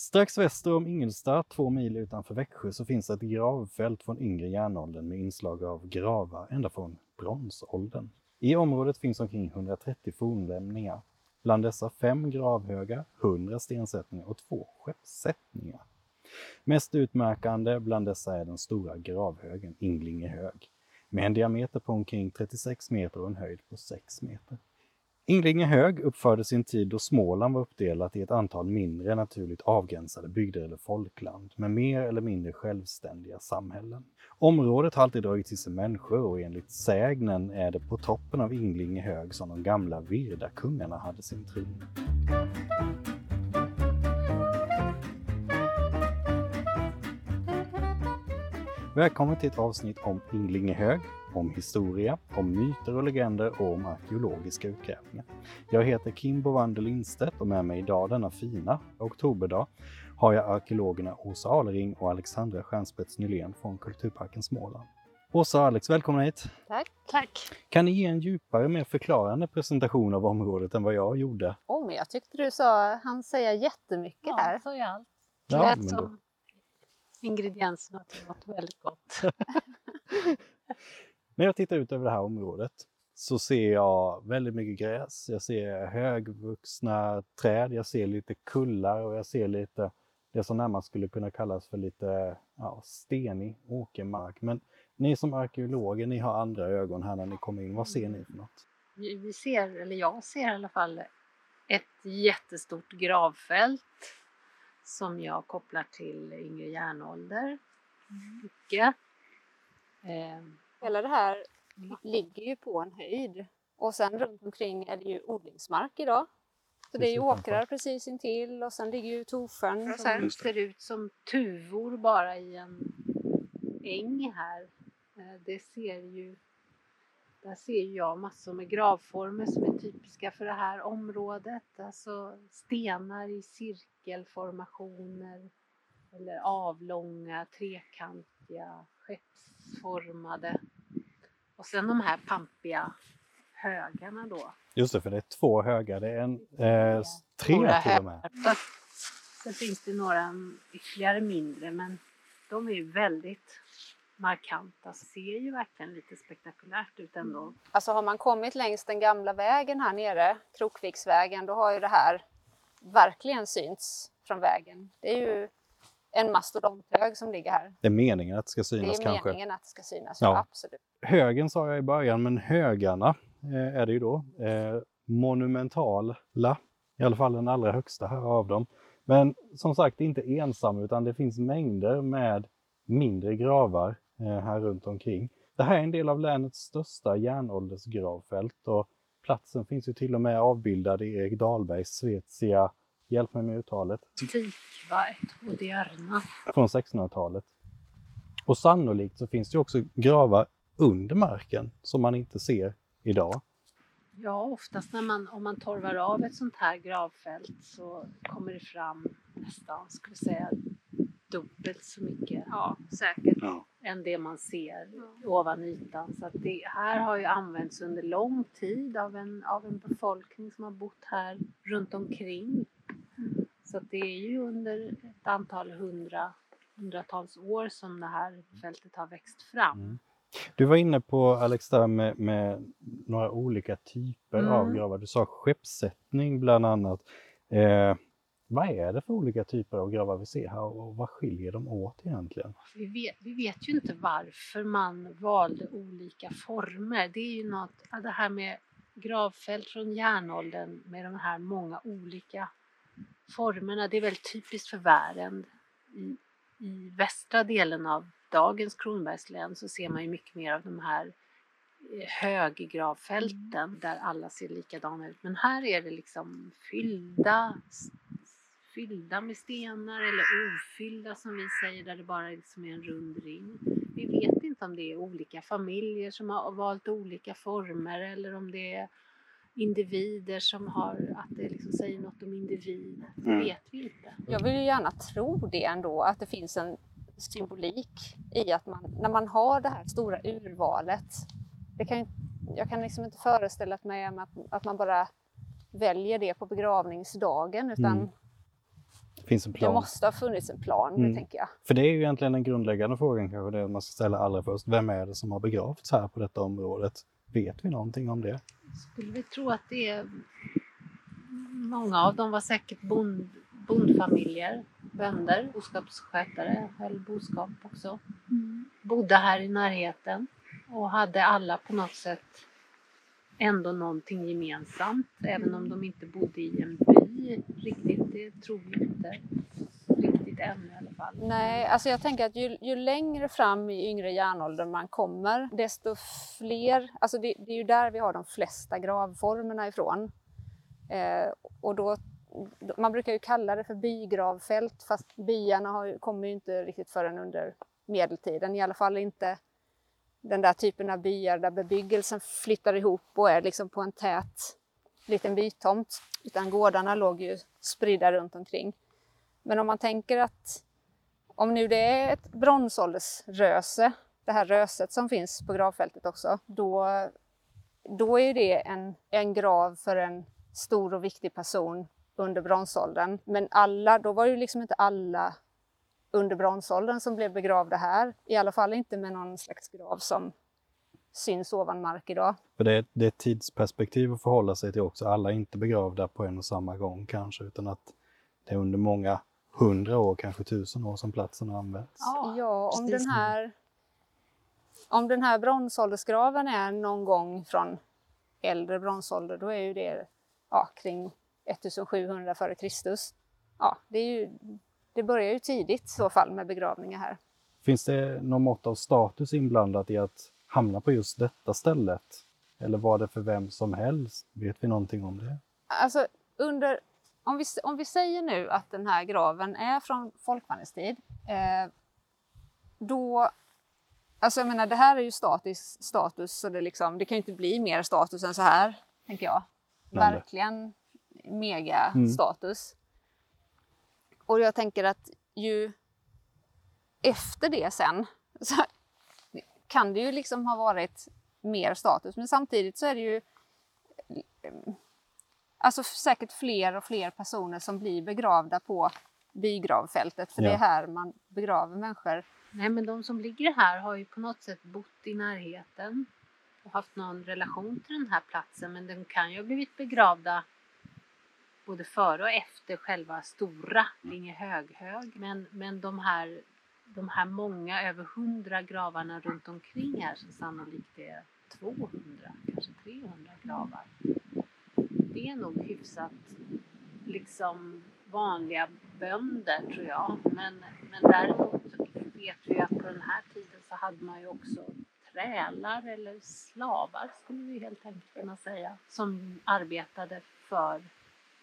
Strax väster om Ingelstad, två mil utanför Växjö, så finns ett gravfält från yngre järnåldern med inslag av gravar ända från bronsåldern. I området finns omkring 130 fornlämningar. Bland dessa fem gravhögar, 100 stensättningar och två skeppssättningar. Mest utmärkande bland dessa är den stora gravhögen Inglingehög med en diameter på omkring 36 meter och en höjd på 6 meter. Inglingehög uppfördes i en tid då Småland var uppdelat i ett antal mindre naturligt avgränsade bygder eller folkland med mer eller mindre självständiga samhällen. Området har alltid dragit till sig människor och enligt sägnen är det på toppen av Inglingehög som de gamla Virda-kungarna hade sin tron. Välkommen till ett avsnitt om Inglingehög, om historia, om myter och legender och om arkeologiska utgrävningar. Jag heter Kim Bovander Lindstedt och med mig idag denna fina oktoberdag har jag arkeologerna Åsa Alering och Alexandra Stjernspets Nylén från Kulturparken Småland. Åsa och Alex, välkomna hit! Tack! Tack! Kan ni ge en djupare, mer förklarande presentation av området än vad jag gjorde? Oh, men jag tyckte du sa, han säger jättemycket ja, här. Ja, sa jag allt. Ja, som ingredienserna till något väldigt gott. När jag tittar ut över det här området så ser jag väldigt mycket gräs. Jag ser högvuxna träd, jag ser lite kullar och jag ser lite det som närmast skulle kunna kallas för lite ja, stenig åkermark. Men ni som arkeologer, ni har andra ögon här när ni kommer in. Vad ser ni för något? Vi ser, eller jag ser i alla fall, ett jättestort gravfält som jag kopplar till yngre järnålder. Mycket. Eh, Hela det här ligger ju på en höjd och sen runt omkring är det ju odlingsmark idag. Så det är ju åkrar precis intill och sen ligger ju Torsjön. Som ser ut som tuvor bara i en äng här. Eh, det ser ju, där ser jag massor med gravformer som är typiska för det här området. Alltså stenar i cirkelformationer eller avlånga, trekantiga, skeppsformade. Och sen de här pampiga högarna då. Just det, för det är två högar. Det är en, eh, tre till och med. Sen finns det några ytterligare mindre men de är väldigt markanta. Ser ju verkligen lite spektakulärt ut ändå. Alltså har man kommit längs den gamla vägen här nere, Krokviksvägen, då har ju det här verkligen synts från vägen. Det är ju en mastodonthög som ligger här. Det är meningen att det ska synas kanske? Det är kanske. meningen att det ska synas, ja. absolut. Högen sa jag i början, men högarna eh, är det ju då. Eh, monumentala, i alla fall den allra högsta här av dem. Men som sagt, inte ensam utan det finns mängder med mindre gravar här runt omkring. Det här är en del av länets största järnåldersgravfält och platsen finns ju till och med avbildad i Erik Dahlbergs Svezia Hjälp mig med uttalet. Dikverk och Diarna. Från 1600-talet. Och sannolikt så finns det också gravar under marken som man inte ser idag. Ja, oftast när man, om man torvar av ett sånt här gravfält så kommer det fram nästan, skulle säga, dubbelt så mycket ja, säkert. Ja. än det man ser ja. ovan ytan. Så det här har ju använts under lång tid av en, av en befolkning som har bott här runt omkring. Så det är ju under ett antal hundra, hundratals år som det här fältet har växt fram. Mm. Du var inne på Alex där med, med några olika typer mm. av gravar. Du sa skeppssättning bland annat. Eh, vad är det för olika typer av gravar vi ser här och vad skiljer de åt egentligen? Vi vet, vi vet ju inte varför man valde olika former. Det är ju något, det här med gravfält från järnåldern med de här många olika formerna. Det är väldigt typiskt för Värend. I, I västra delen av dagens Kronobergslän så ser man ju mycket mer av de här eh, höggravfälten mm. där alla ser likadana ut. Men här är det liksom fyllda, fyllda med stenar eller ofyllda som vi säger där det bara liksom är en rund ring. Vi vet inte om det är olika familjer som har valt olika former eller om det är individer som har, att det liksom säger något om individ. Det mm. vet vi inte. Jag vill ju gärna tro det ändå, att det finns en symbolik i att man, när man har det här stora urvalet, det kan, jag kan liksom inte föreställa mig att, att man bara väljer det på begravningsdagen utan mm. Finns en plan. Det måste ha funnits en plan, mm. tänker jag. För det är ju egentligen den grundläggande frågan kanske, det man ska ställa allra först. Vem är det som har begravts här på detta området? Vet vi någonting om det? Skulle vi tro att det är Många av dem var säkert bond, bondfamiljer, bönder, boskapsskötare, höll boskap också. Mm. Bodde här i närheten och hade alla på något sätt ändå någonting gemensamt, även om de inte bodde i en riktigt. Det tror vi inte riktigt än i alla fall. Nej, alltså jag tänker att ju, ju längre fram i yngre järnåldern man kommer, desto fler, alltså det, det, är ju där vi har de flesta gravformerna ifrån. Eh, och då, man brukar ju kalla det för bygravfält, fast byarna har, kommer ju inte riktigt förrän under medeltiden, i alla fall inte den där typen av byar där bebyggelsen flyttar ihop och är liksom på en tät liten bytomt, utan gårdarna låg ju spridda runt omkring. Men om man tänker att om nu det är ett bronsåldersröse, det här röset som finns på gravfältet också, då, då är det en, en grav för en stor och viktig person under bronsåldern. Men alla, då var det ju liksom inte alla under bronsåldern som blev begravda här. I alla fall inte med någon slags grav som syns ovan mark idag. För det är, det är ett tidsperspektiv att förhålla sig till också. Alla är inte begravda på en och samma gång kanske, utan att det är under många hundra år, kanske tusen år som platsen har använts. Ja, ja om, den här, om den här bronsåldersgraven är någon gång från äldre bronsålder, då är ju det ja, kring 1700 f.Kr. Ja, det, är ju, det börjar ju tidigt i så fall med begravningar här. Finns det någon mått av status inblandat i att hamna på just detta stället? Eller var det för vem som helst? Vet vi någonting om det? Alltså, under, om, vi, om vi säger nu att den här graven är från folkvandringstid, eh, då Alltså jag menar, det här är ju status, status så det, liksom, det kan ju inte bli mer status än så här, tänker jag verkligen mega mm. status. Och jag tänker att ju efter det sen så kan det ju liksom ha varit mer status. Men samtidigt så är det ju alltså säkert fler och fler personer som blir begravda på bygravfältet. För ja. det är här man begraver människor. Nej men de som ligger här har ju på något sätt bott i närheten och haft någon relation till den här platsen men de kan ju ha blivit begravda både före och efter själva stora Lingehöghög. Men, men de, här, de här många, över hundra gravarna runt omkring här som sannolikt är 200, kanske 300 gravar. Det är nog hyfsat liksom vanliga bönder tror jag. Men, men däremot vet vi att på den här tiden så hade man ju också trälar eller slavar skulle vi helt enkelt kunna säga som arbetade för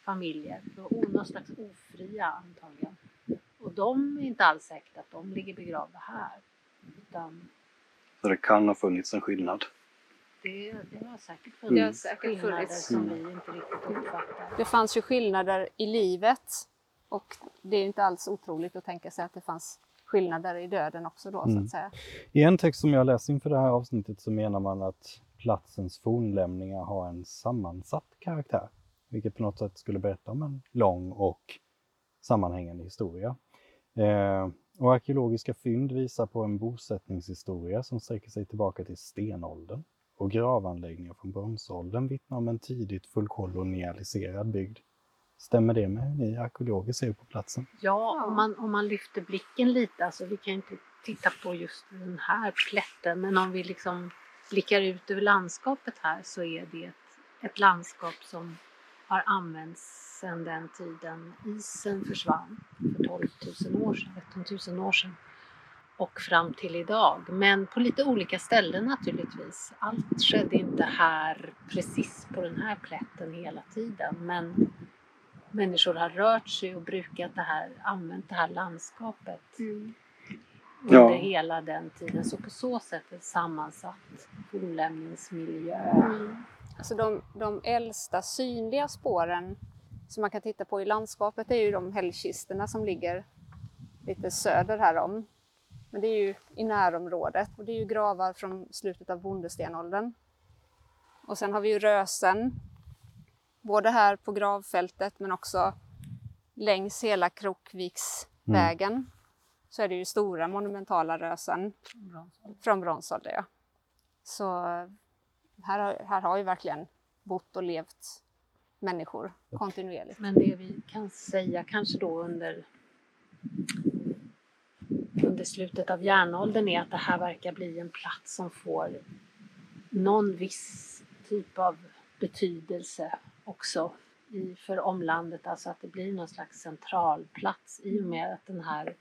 familjer, för någon slags ofria antagligen. De är inte alls säkert att de ligger begravda här. Utan så det kan ha funnits en skillnad? Det, det har säkert funnits mm. säkert skillnader funnits. som vi inte riktigt uppfattar. Det fanns ju skillnader i livet och det är inte alls otroligt att tänka sig att det fanns skillnader i döden också då mm. så att säga. I en text som jag läst inför det här avsnittet så menar man att platsens fornlämningar har en sammansatt karaktär, vilket på något sätt skulle berätta om en lång och sammanhängande historia. Eh, och arkeologiska fynd visar på en bosättningshistoria som sträcker sig tillbaka till stenåldern och gravanläggningar från bronsåldern vittnar om en tidigt fullkolonialiserad bygd. Stämmer det med hur ni arkeologer ser på platsen? Ja, om man, om man lyfter blicken lite, alltså vi kan inte titta på just den här plätten, men om vi liksom blickar ut över landskapet här så är det ett, ett landskap som har använts sedan den tiden isen försvann för 12 000 år sedan, 13 000 år sedan och fram till idag. Men på lite olika ställen naturligtvis. Allt skedde inte här precis på den här plätten hela tiden men människor har rört sig och brukat det här, använt det här landskapet mm. under ja. hela den tiden. Så på så sätt en sammansatt fornlämningsmiljö. Mm. Alltså de, de äldsta synliga spåren som man kan titta på i landskapet är ju de hällkistorna som ligger lite söder härom. Men det är ju i närområdet och det är ju gravar från slutet av bondestenåldern. Och sen har vi ju Rösen både här på gravfältet men också längs hela Krokviksvägen mm. så är det ju stora monumentala rösen från bronsålder. Ja. Så här, här har ju verkligen bott och levt människor kontinuerligt. Men det vi kan säga kanske då under, under slutet av järnåldern är att det här verkar bli en plats som får någon viss typ av betydelse också i, för omlandet, alltså att det blir någon slags centralplats i och med att den här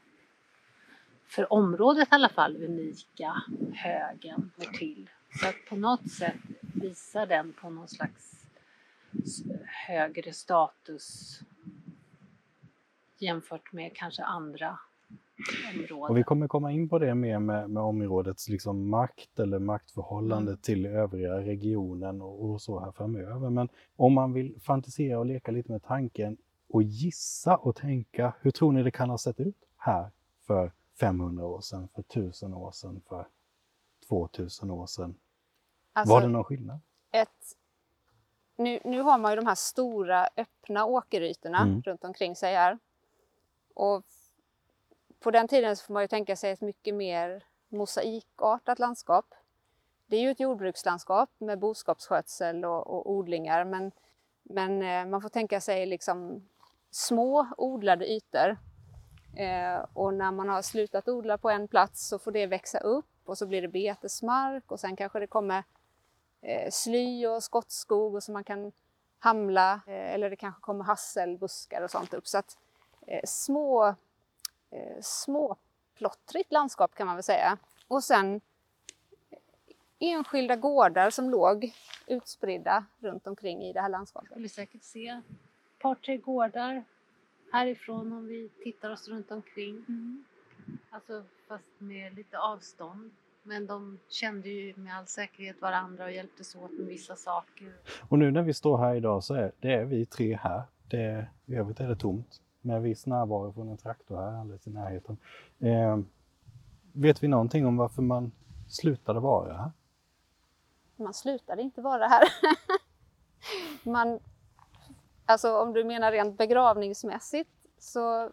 för området i alla fall unika högen är till. Så att på något sätt visar den på någon slags högre status jämfört med kanske andra områden. Och vi kommer komma in på det mer med, med områdets liksom makt eller maktförhållande mm. till övriga regionen och, och, så här framöver. Men om man vill fantisera och leka lite med tanken och gissa och tänka, hur tror ni det kan ha sett ut här för 500 år sedan, för 1000 år sedan, för 2000 år sedan? Alltså, Var det någon skillnad? Ett, nu, nu har man ju de här stora öppna åkerytorna mm. runt omkring sig här. Och på den tiden får man ju tänka sig ett mycket mer mosaikartat landskap. Det är ju ett jordbrukslandskap med boskapsskötsel och, och odlingar men, men eh, man får tänka sig liksom små odlade ytor. Eh, och när man har slutat odla på en plats så får det växa upp och så blir det betesmark och sen kanske det kommer sly och skottskog och så man kan hamla eh, eller det kanske kommer hasselbuskar och sånt upp. Så att eh, små eh, småplottrigt landskap kan man väl säga. Och sen enskilda gårdar som låg utspridda runt omkring i det här landskapet. Vi säkert se ett par, tre gårdar härifrån om vi tittar oss runt omkring. Mm. Alltså fast med lite avstånd. Men de kände ju med all säkerhet varandra och hjälptes åt med vissa saker. Och nu när vi står här idag så är det är vi tre här. Det, I övrigt är det tomt med viss närvaro från en traktor här alldeles i närheten. Eh, vet vi någonting om varför man slutade vara här? Man slutade inte vara här. man, alltså om du menar rent begravningsmässigt så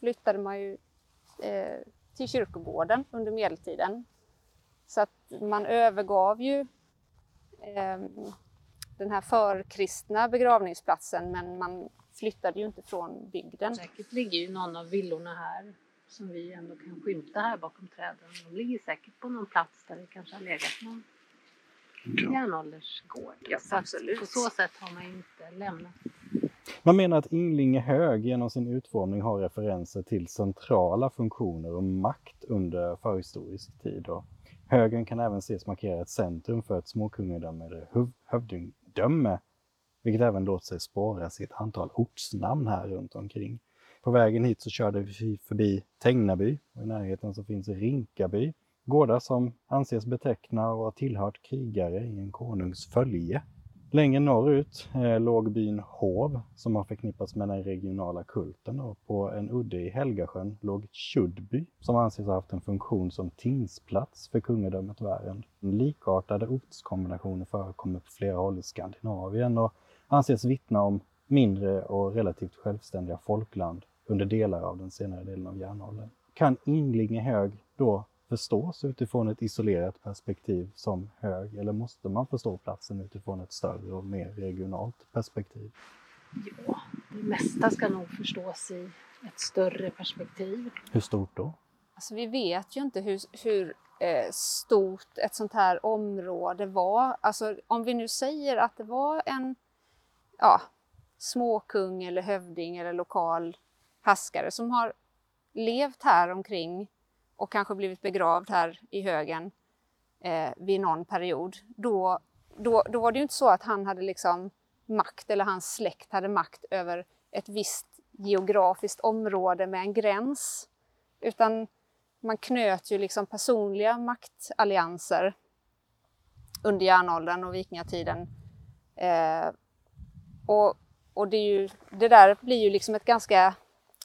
flyttade man ju eh, till kyrkogården under medeltiden. Så att man övergav ju eh, den här förkristna begravningsplatsen men man flyttade ju inte från bygden. Säkert ligger ju någon av villorna här som vi ändå kan skymta här bakom träden. De ligger säkert på någon plats där det kanske har legat någon ja. järnåldersgård. Ja, så absolut. På så sätt har man inte lämnat. Man menar att Inglinge hög genom sin utformning har referenser till centrala funktioner och makt under förhistorisk tid. Och högen kan även ses markera ett centrum för ett småkungadöme eller hövdingdöme vilket även låter sig spåras i ett antal ortsnamn här runt omkring. På vägen hit så körde vi förbi Tängnaby och i närheten så finns Rinkaby. Gårdar som anses beteckna och ha tillhört krigare i en konungs följe. Längre norrut eh, låg byn Hov som har förknippats med den regionala kulten och på en udde i Helgasjön låg Tjudby som anses ha haft en funktion som tingsplats för kungadömet Värend. Likartade ortskombinationer förekommer på flera håll i Skandinavien och anses vittna om mindre och relativt självständiga folkland under delar av den senare delen av järnåldern. Kan Inglinge hög då förstås utifrån ett isolerat perspektiv som hög eller måste man förstå platsen utifrån ett större och mer regionalt perspektiv? Ja, det mesta ska nog förstås i ett större perspektiv. Hur stort då? Alltså, vi vet ju inte hur, hur eh, stort ett sånt här område var. Alltså, om vi nu säger att det var en ja, småkung eller hövding eller lokal haskare som har levt här omkring och kanske blivit begravd här i högen eh, vid någon period, då, då, då var det ju inte så att han hade liksom makt eller hans släkt hade makt över ett visst geografiskt område med en gräns. Utan man knöt ju liksom personliga maktallianser under järnåldern och vikingatiden eh, och, och det, ju, det, där blir ju liksom ett ganska,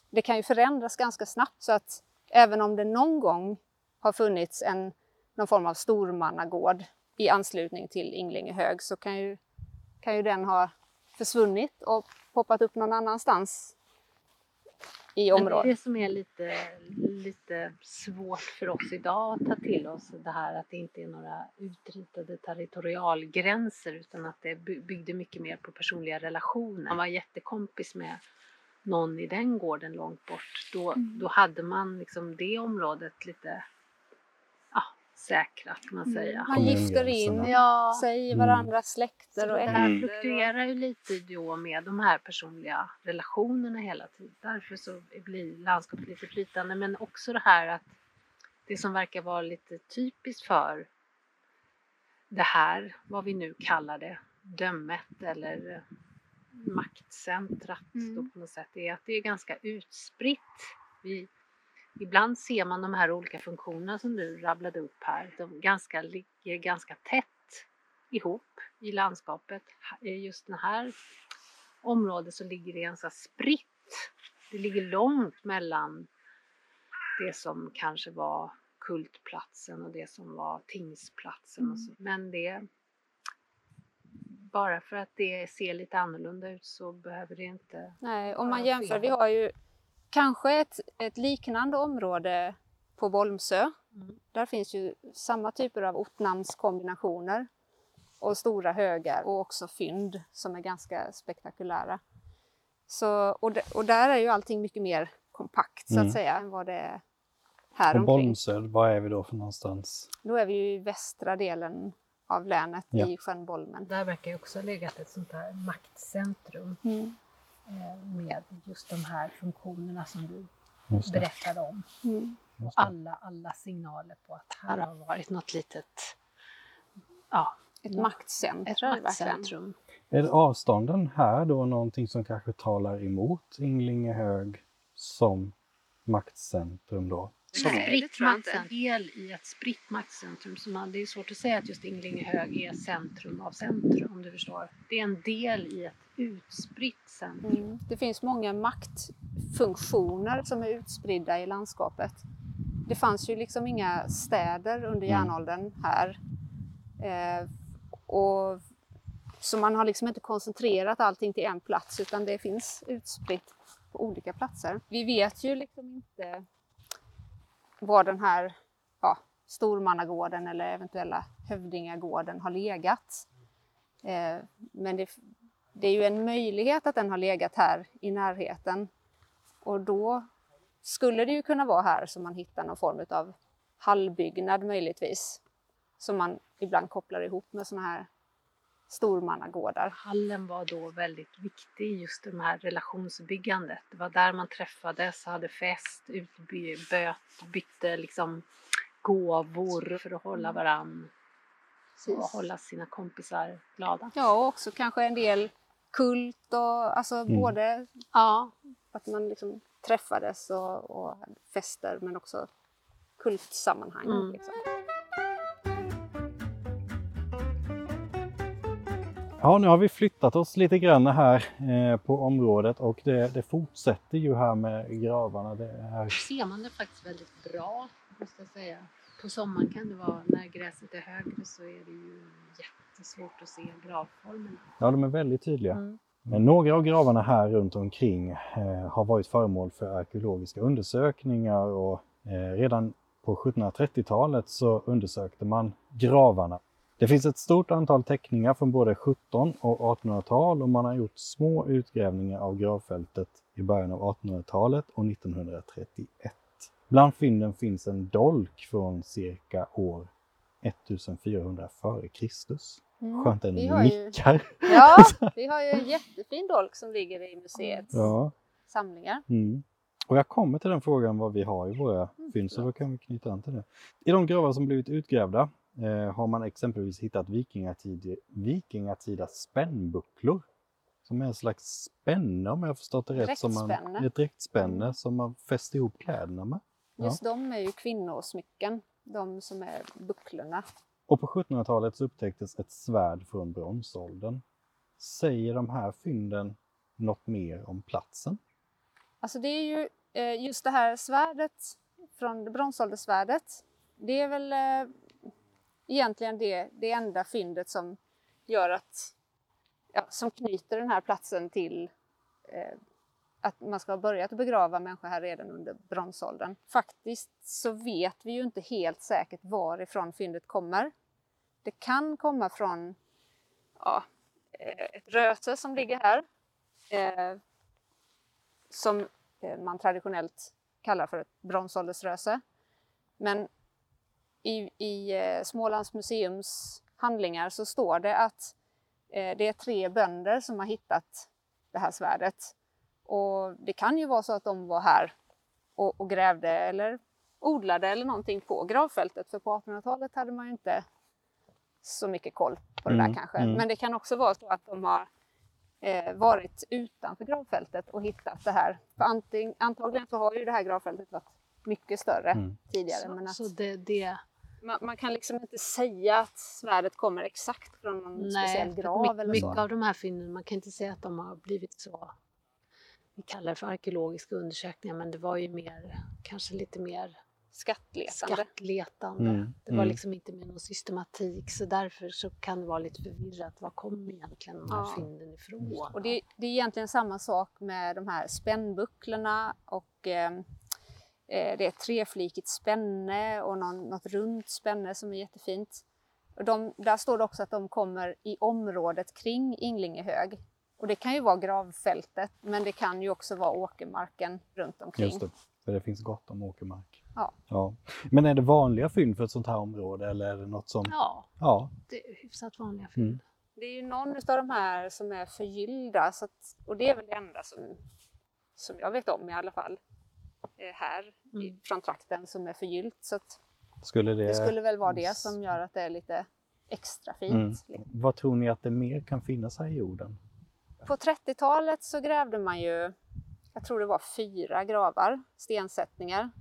det kan ju förändras ganska snabbt så att även om det någon gång har funnits en, någon form av stormannagård i anslutning till Inglinge hög så kan ju, kan ju den ha försvunnit och poppat upp någon annanstans i området. Det är det som är lite, lite svårt för oss idag att ta till oss. Det här att det inte är några utritade territorialgränser utan att det byggde mycket mer på personliga relationer. Man var jättekompis med någon i den gården långt bort. Då, mm. då hade man liksom det området lite säkrat kan man mm. säga. Man gifter in ja. sig i varandras mm. släkter. Och det här fluktuerar ju lite då med de här personliga relationerna hela tiden. Därför så blir landskapet lite flytande. Men också det här att det som verkar vara lite typiskt för det här, vad vi nu kallar det, dömet eller maktcentrat mm. på något sätt, är att det är ganska utspritt. Vi Ibland ser man de här olika funktionerna som du rabblade upp här. De ganska, ligger ganska tätt ihop i landskapet. I just det här området så ligger det ganska spritt. Det ligger långt mellan det som kanske var kultplatsen och det som var tingsplatsen. Mm. Men det bara för att det ser lite annorlunda ut så behöver det inte... Nej, om man jämför, vi har ju Kanske ett, ett liknande område på Bolmsö. Mm. Där finns ju samma typer av ortnamnskombinationer och stora högar och också fynd som är ganska spektakulära. Så, och, de, och där är ju allting mycket mer kompakt så att mm. säga än vad det är här På Bolmsö, vad är vi då för någonstans? Då är vi ju i västra delen av länet ja. i sjön Bolmen. Där verkar ju också ha legat ett sånt här maktcentrum. Mm. Eh, med just de här funktionerna som du berättade om. Mm. Alla, alla signaler på att här har varit något litet ja, ett maktcentrum. Ett maktcentrum. Är avstånden här då någonting som kanske talar emot Inglingehög som maktcentrum då? Spritt maktcentrum, del i ett spritt maktcentrum. Så man, det är svårt att säga att just Inglingehög är centrum av centrum om du förstår. Det är en del i ett utspritt centrum. Mm. Det finns många maktfunktioner som är utspridda i landskapet. Det fanns ju liksom inga städer under mm. järnåldern här. Eh, och, så man har liksom inte koncentrerat allting till en plats utan det finns utspritt på olika platser. Vi vet ju liksom inte var den här ja, Stormannagården eller eventuella Hövdingagården har legat. Eh, men det, det, är ju en möjlighet att den har legat här i närheten. Och då skulle det ju kunna vara här som man hittar någon form av hallbyggnad möjligtvis. Som man ibland kopplar ihop med sådana här stormannagårdar. Hallen var då väldigt viktig i just det här relationsbyggandet. Det var där man träffades, hade fest, utbytte, bytte liksom gåvor för att hålla varann och hålla sina kompisar glada. Ja, och också kanske en del kult och alltså mm. både ja, att man liksom träffades och, och fester men också kultsammanhang. Mm. Liksom. Ja, nu har vi flyttat oss lite grann här eh, på området och det, det, fortsätter ju här med gravarna. Det är... ser man det faktiskt väldigt bra, måste jag säga. På sommaren kan det vara, när gräset är högre så är det ju jättesvårt att se gravformerna. Ja, de är väldigt tydliga. Mm. Men några av gravarna här runt omkring eh, har varit föremål för arkeologiska undersökningar och eh, redan på 1730-talet så undersökte man gravarna det finns ett stort antal teckningar från både 17 och 1800-tal och man har gjort små utgrävningar av gravfältet i början av 1800-talet och 1931. Bland fynden finns en dolk från cirka år 1400 f.Kr. Mm. Skönt den nickar. Ju, ja, vi har ju en jättefin dolk som ligger i museets ja. samlingar. Mm. Och jag kommer till den frågan vad vi har i våra mm, fynd, så då kan vi knyta an till det. I de gravar som blivit utgrävda eh, har man exempelvis hittat vikingatid, vikingatida spännbucklor. Som är en slags spänne om jag har förstått det rätt. Som man, ett dräktspänne mm. som man fäster ihop kläderna med. Ja. Just de är ju kvinnosmycken, de som är bucklorna. Och på 1700-talet så upptäcktes ett svärd från bronsåldern. Säger de här fynden något mer om platsen? Alltså det är ju eh, just det här svärdet från bronsåldersvärdet. Det är väl eh, egentligen det, det enda fyndet som gör att, ja, som knyter den här platsen till, eh, att man ska ha börjat begrava människor här redan under bronsåldern. Faktiskt så vet vi ju inte helt säkert varifrån fyndet kommer. Det kan komma från ja, eh, ett röse som ligger här. Eh, som eh, man traditionellt kallar för ett bronsåldersröse. Men i, i eh, Smålands museums handlingar så står det att eh, det är tre bönder som har hittat det här svärdet. Och det kan ju vara så att de var här och, och grävde eller odlade eller någonting på gravfältet. För på 1800-talet hade man ju inte så mycket koll på det Mm, där kanske. mm. Men det kan också vara så att de har eh, varit utanför gravfältet och hittat det här. För anting, antagligen så har ju det här gravfältet varit mycket större Mm. tidigare. Så, men att så det, det, man, man kan liksom inte säga att svärdet kommer exakt från någon speciell nej, grav my- eller mycket så. av de här fynden, man kan inte säga att de har blivit så, vi kallar det för arkeologiska undersökningar, men det var ju mer, kanske lite mer Skattletande. skattletande. Mm, Det var mm. liksom inte med någon systematik så därför så kan det vara lite förvirrat. Var kommer egentligen de här Ja. fynden ifrån? Och det, det är egentligen samma sak med de här spännbucklorna och eh, det är ett treflikigt spänne och någon, något runt spänne som är jättefint. Och de, där står det också att de kommer i området kring Inglingehög. Och det kan ju vara gravfältet men det kan ju också vara åkermarken runt omkring. Just det, för det finns gott om åkermark. Ja. ja. Men är det vanliga fynd för ett sånt här område eller är det något som... Ja, Ja. det är hyfsat vanliga fynd. Mm. Det är ju någon av de här som är förgyllda så att, och det är väl det enda som, som jag vet om i alla fall eh, här i, Mm. från trakten som är förgyllt. Så att Skulle det... det skulle väl vara det som gör att det är lite extra fint. Mm. liksom. Vad tror ni att det mer kan finnas här i jorden? På 30-talet så grävde man ju, jag tror det var fyra gravar, stensättningar.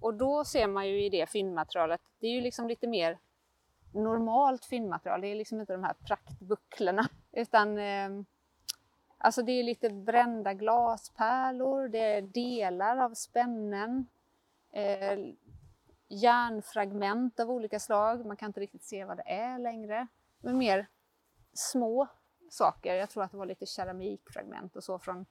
Och då ser man ju i det fyndmaterialet, det är ju liksom lite mer normalt fyndmaterial. Det är liksom inte de här praktbucklorna. Utan eh, alltså det är lite brända glaspärlor, det är delar av spännen. Eh, järnfragment av olika slag. Man kan inte riktigt se vad det är längre. Men mer små saker. Jag tror att det var lite keramikfragment och så från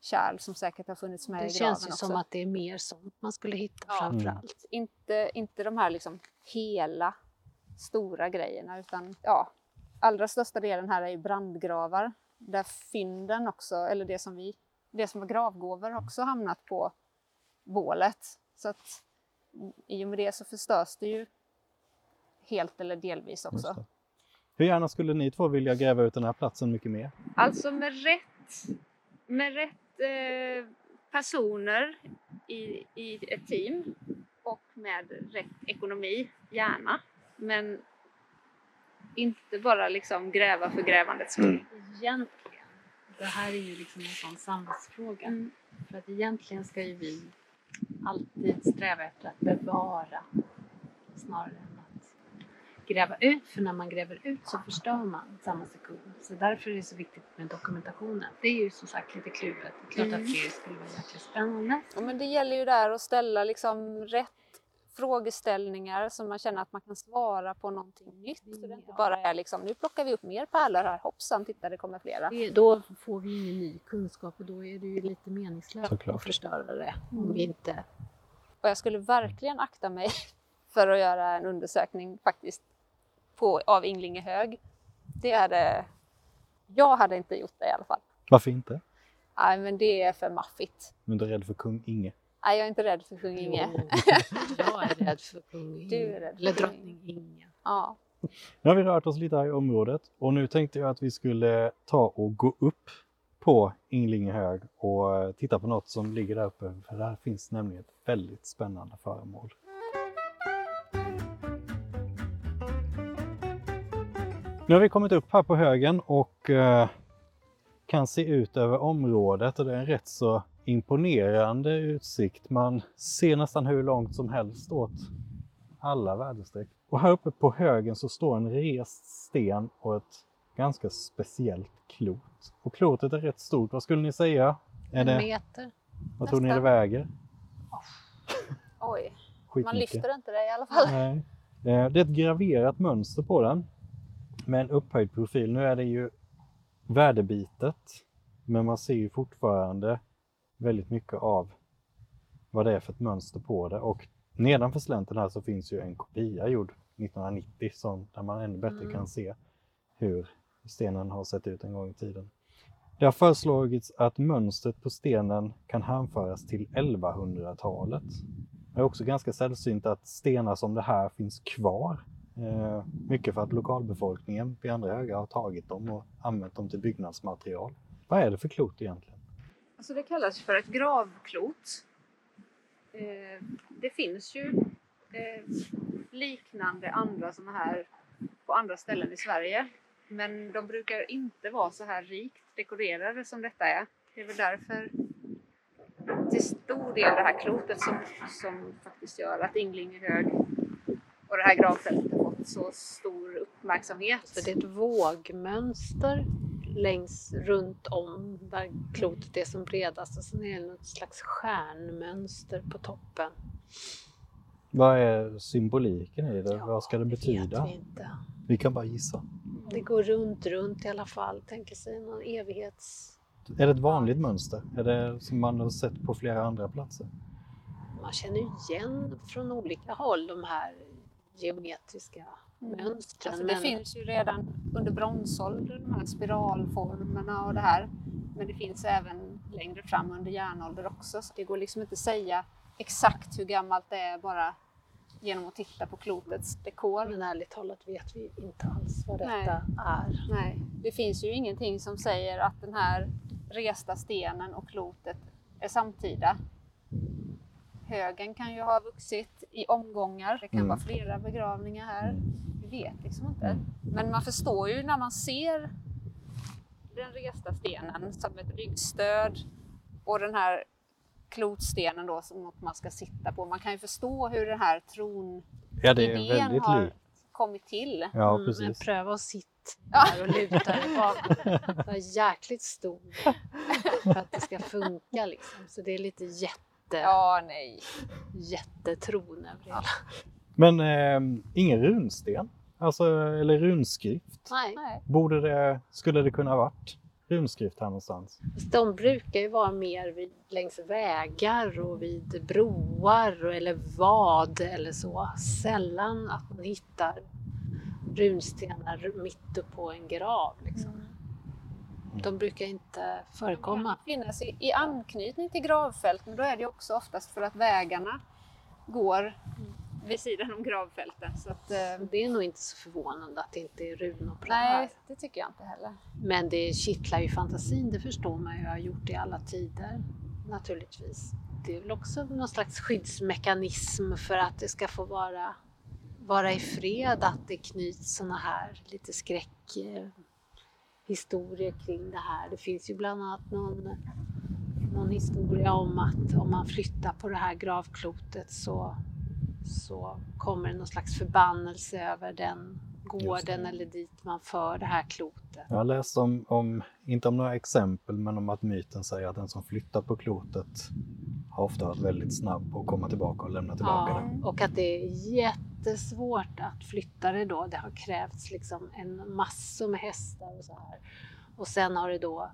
kärl som säkert har funnits med Det i känns graven ju också. som att det är mer sånt man skulle hitta Ja. framför Mm. allt. inte, inte de här liksom hela stora grejerna utan ja, allra största delen här är ju brandgravar där fynden också, eller det som vi, det som var gravgåvor också hamnat på bålet. Så att i och med det så förstörs det ju helt eller delvis också. Hur gärna skulle ni två vilja gräva ut den här platsen mycket mer? Alltså med rätt, med rätt eh, personer i, i ett team och med rätt ekonomi, gärna. Men inte bara liksom gräva för grävandets skull. Egentligen, det här är ju liksom en sån samvetsfråga. Mm. För att egentligen ska ju vi alltid sträva efter att bevara snarare än att gräva ut. För när man gräver ut så förstör man samma sekund. Så därför är det så viktigt med dokumentationen. Det är ju som sagt lite kluvet. Det är klart Mm. att det skulle vara jäkligt spännande. Ja, men det gäller ju där att ställa liksom rätt frågeställningar så man känner att man kan svara på någonting nytt. Så det inte Ja. bara är liksom, nu plockar vi upp mer pärlor här, hoppsan, titta det kommer flera. Det, då får vi ingen ny kunskap och då är det ju lite meningslöst Såklart. att förstöra det. Om Mm. vi inte... Och jag skulle verkligen akta mig för att göra en undersökning faktiskt på, av Inglingehög. Det hade, jag hade inte gjort det i alla fall. Varför inte? Nej, men det är för maffigt. Men du är rädd för kung Inge? Nej, jag är inte rädd för kung Inge. Jo, jag är rädd för kung Inge. Du är rädd för Eller drottning Inge. Ja. Nu har vi rört oss lite här i området och nu tänkte jag att vi skulle ta och gå upp på Inglingehög och eh, titta på något som ligger där uppe. För där finns nämligen ett väldigt spännande föremål. Nu har vi kommit upp här på högen och eh, kan se ut över området och det är en rätt så imponerande utsikt. Man ser nästan hur långt som helst åt alla väderstreck. Och här uppe på högen så står en rest sten och ett ganska speciellt klot. Och klotet är rätt stort. Vad skulle ni säga? Är En det, meter. vad tror ni det väger? Oj, man lyfter inte det i alla fall. Nej. Eh, Det är ett graverat mönster på den med en upphöjd profil. Nu är det ju värdebitet, men man ser ju fortfarande väldigt mycket av vad det är för ett mönster på det. Och nedanför slänten här så finns ju en kopia gjord 1990 som, där man ännu bättre Mm. kan se hur stenen har sett ut en gång i tiden. Det har föreslagits att mönstret på stenen kan hänföras till 1100-talet. Det är också ganska sällsynt att stenar som det här finns kvar. Eh, mycket för att lokalbefolkningen vid andra högar har tagit dem och använt dem till byggnadsmaterial. Vad är det för klot egentligen? Alltså det kallas för ett gravklot. Eh, det finns ju eh, liknande andra sådana här på andra ställen i Sverige. Men de brukar inte vara så här rikt dekorerade som detta är. Det är väl därför till stor del det här klotet som, som faktiskt gör att Inglingehög och det här gravfältet har fått så stor uppmärksamhet. Så det är ett vågmönster längs runt om där klotet är som bredast och sen är det något slags stjärnmönster på toppen. Vad är symboliken i det? Ja, Vad ska det betyda? vet vi inte. Vi kan bara gissa. Det går runt, runt i alla fall. Tänker sig någon evighets... Är det ett vanligt mönster? Är det som man har sett på flera andra platser? Man känner igen från olika håll de här geometriska mönstren. Alltså det men- finns ju redan under bronsåldern, de här spiralformerna och det här. Men det finns även längre fram under järnålder också. Så det går liksom inte att säga exakt hur gammalt det är bara genom att titta på klotets dekor. Men ärligt talat vet vi inte alls vad detta Nej. är. Nej, det finns ju ingenting som säger att den här resta stenen och klotet är samtida. Högen kan ju ha vuxit i omgångar. Det kan Mm. vara flera begravningar här. Vi vet liksom inte. Mm. Men man förstår ju när man ser den resta stenen som ett ryggstöd och den här klotstenen då som man ska sitta på. Man kan ju förstå hur den här tron Ja, det är idén väldigt har likt. kommit till. Ja, Mm, men precis. pröva att sitta där och luta dig bakåt. Den är jäkligt stor för att det ska funka liksom. Så det är lite jätte, Ja, nej. jättetron över hela. Men eh, ingen runsten? Alltså, eller runskrift? Nej. Borde det, skulle det kunna ha varit runskrift här någonstans? de brukar ju vara mer vid, längs vägar och vid broar och- eller vad eller så. Sällan att man hittar runstenar mitt upp på en grav. Liksom. De brukar inte förekomma. finnas i, i anknytning till gravfält, men då är det också oftast för att vägarna går vid sidan om gravfälten. Så att, eh, Det är nog inte så förvånande att det inte är runor på det här. nej, det tycker jag inte heller. Men det kittlar ju fantasin, det förstår man ju. Jag har gjort det i alla tider naturligtvis. Det är väl också någon slags skyddsmekanism för att det ska få vara, vara i fred, att det knyts såna här lite skräckhistorier kring det här. Det finns ju bland annat någon, någon historia om att om man flyttar på det här gravklotet så, så kommer det någon slags förbannelse över den gården eller dit man för det här klotet. Jag har läst om, om, inte om några exempel, men om att myten säger att den som flyttar på klotet har ofta varit väldigt snabb på att komma tillbaka och lämna tillbaka Ja, det. och att det är jättesvårt att flytta det då. Det har krävts liksom en massor med hästar och så här. Och sen har det då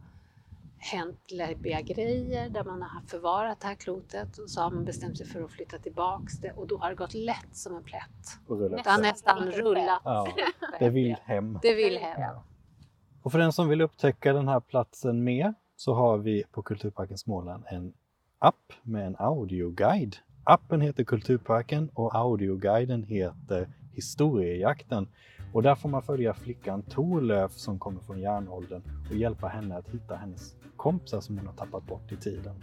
hänt läbbiga grejer där man har förvarat det här klotet och så har man bestämt sig för att flytta tillbaks det och då har det gått lätt som en plätt. Det har nästan rullat. Ja, det vill hem. Det vill hem. Ja. Och för den som vill upptäcka den här platsen mer så har vi på Kulturparken Småland en app med en audioguide. Appen heter Kulturparken och audioguiden heter Historiejakten. Och där får man följa flickan Torlöf som kommer från järnåldern och hjälpa henne att hitta hennes kompisar som hon har tappat bort i tiden.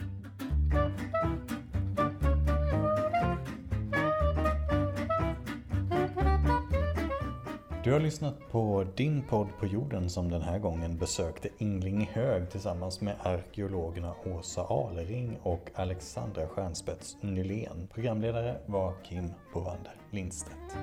Du har lyssnat på din podd på jorden som den här gången besökte Inglinghög tillsammans med arkeologerna Åsa Alering och Alexandra Stjernspets Nylén. Programledare var Kim Bovander Lindstedt.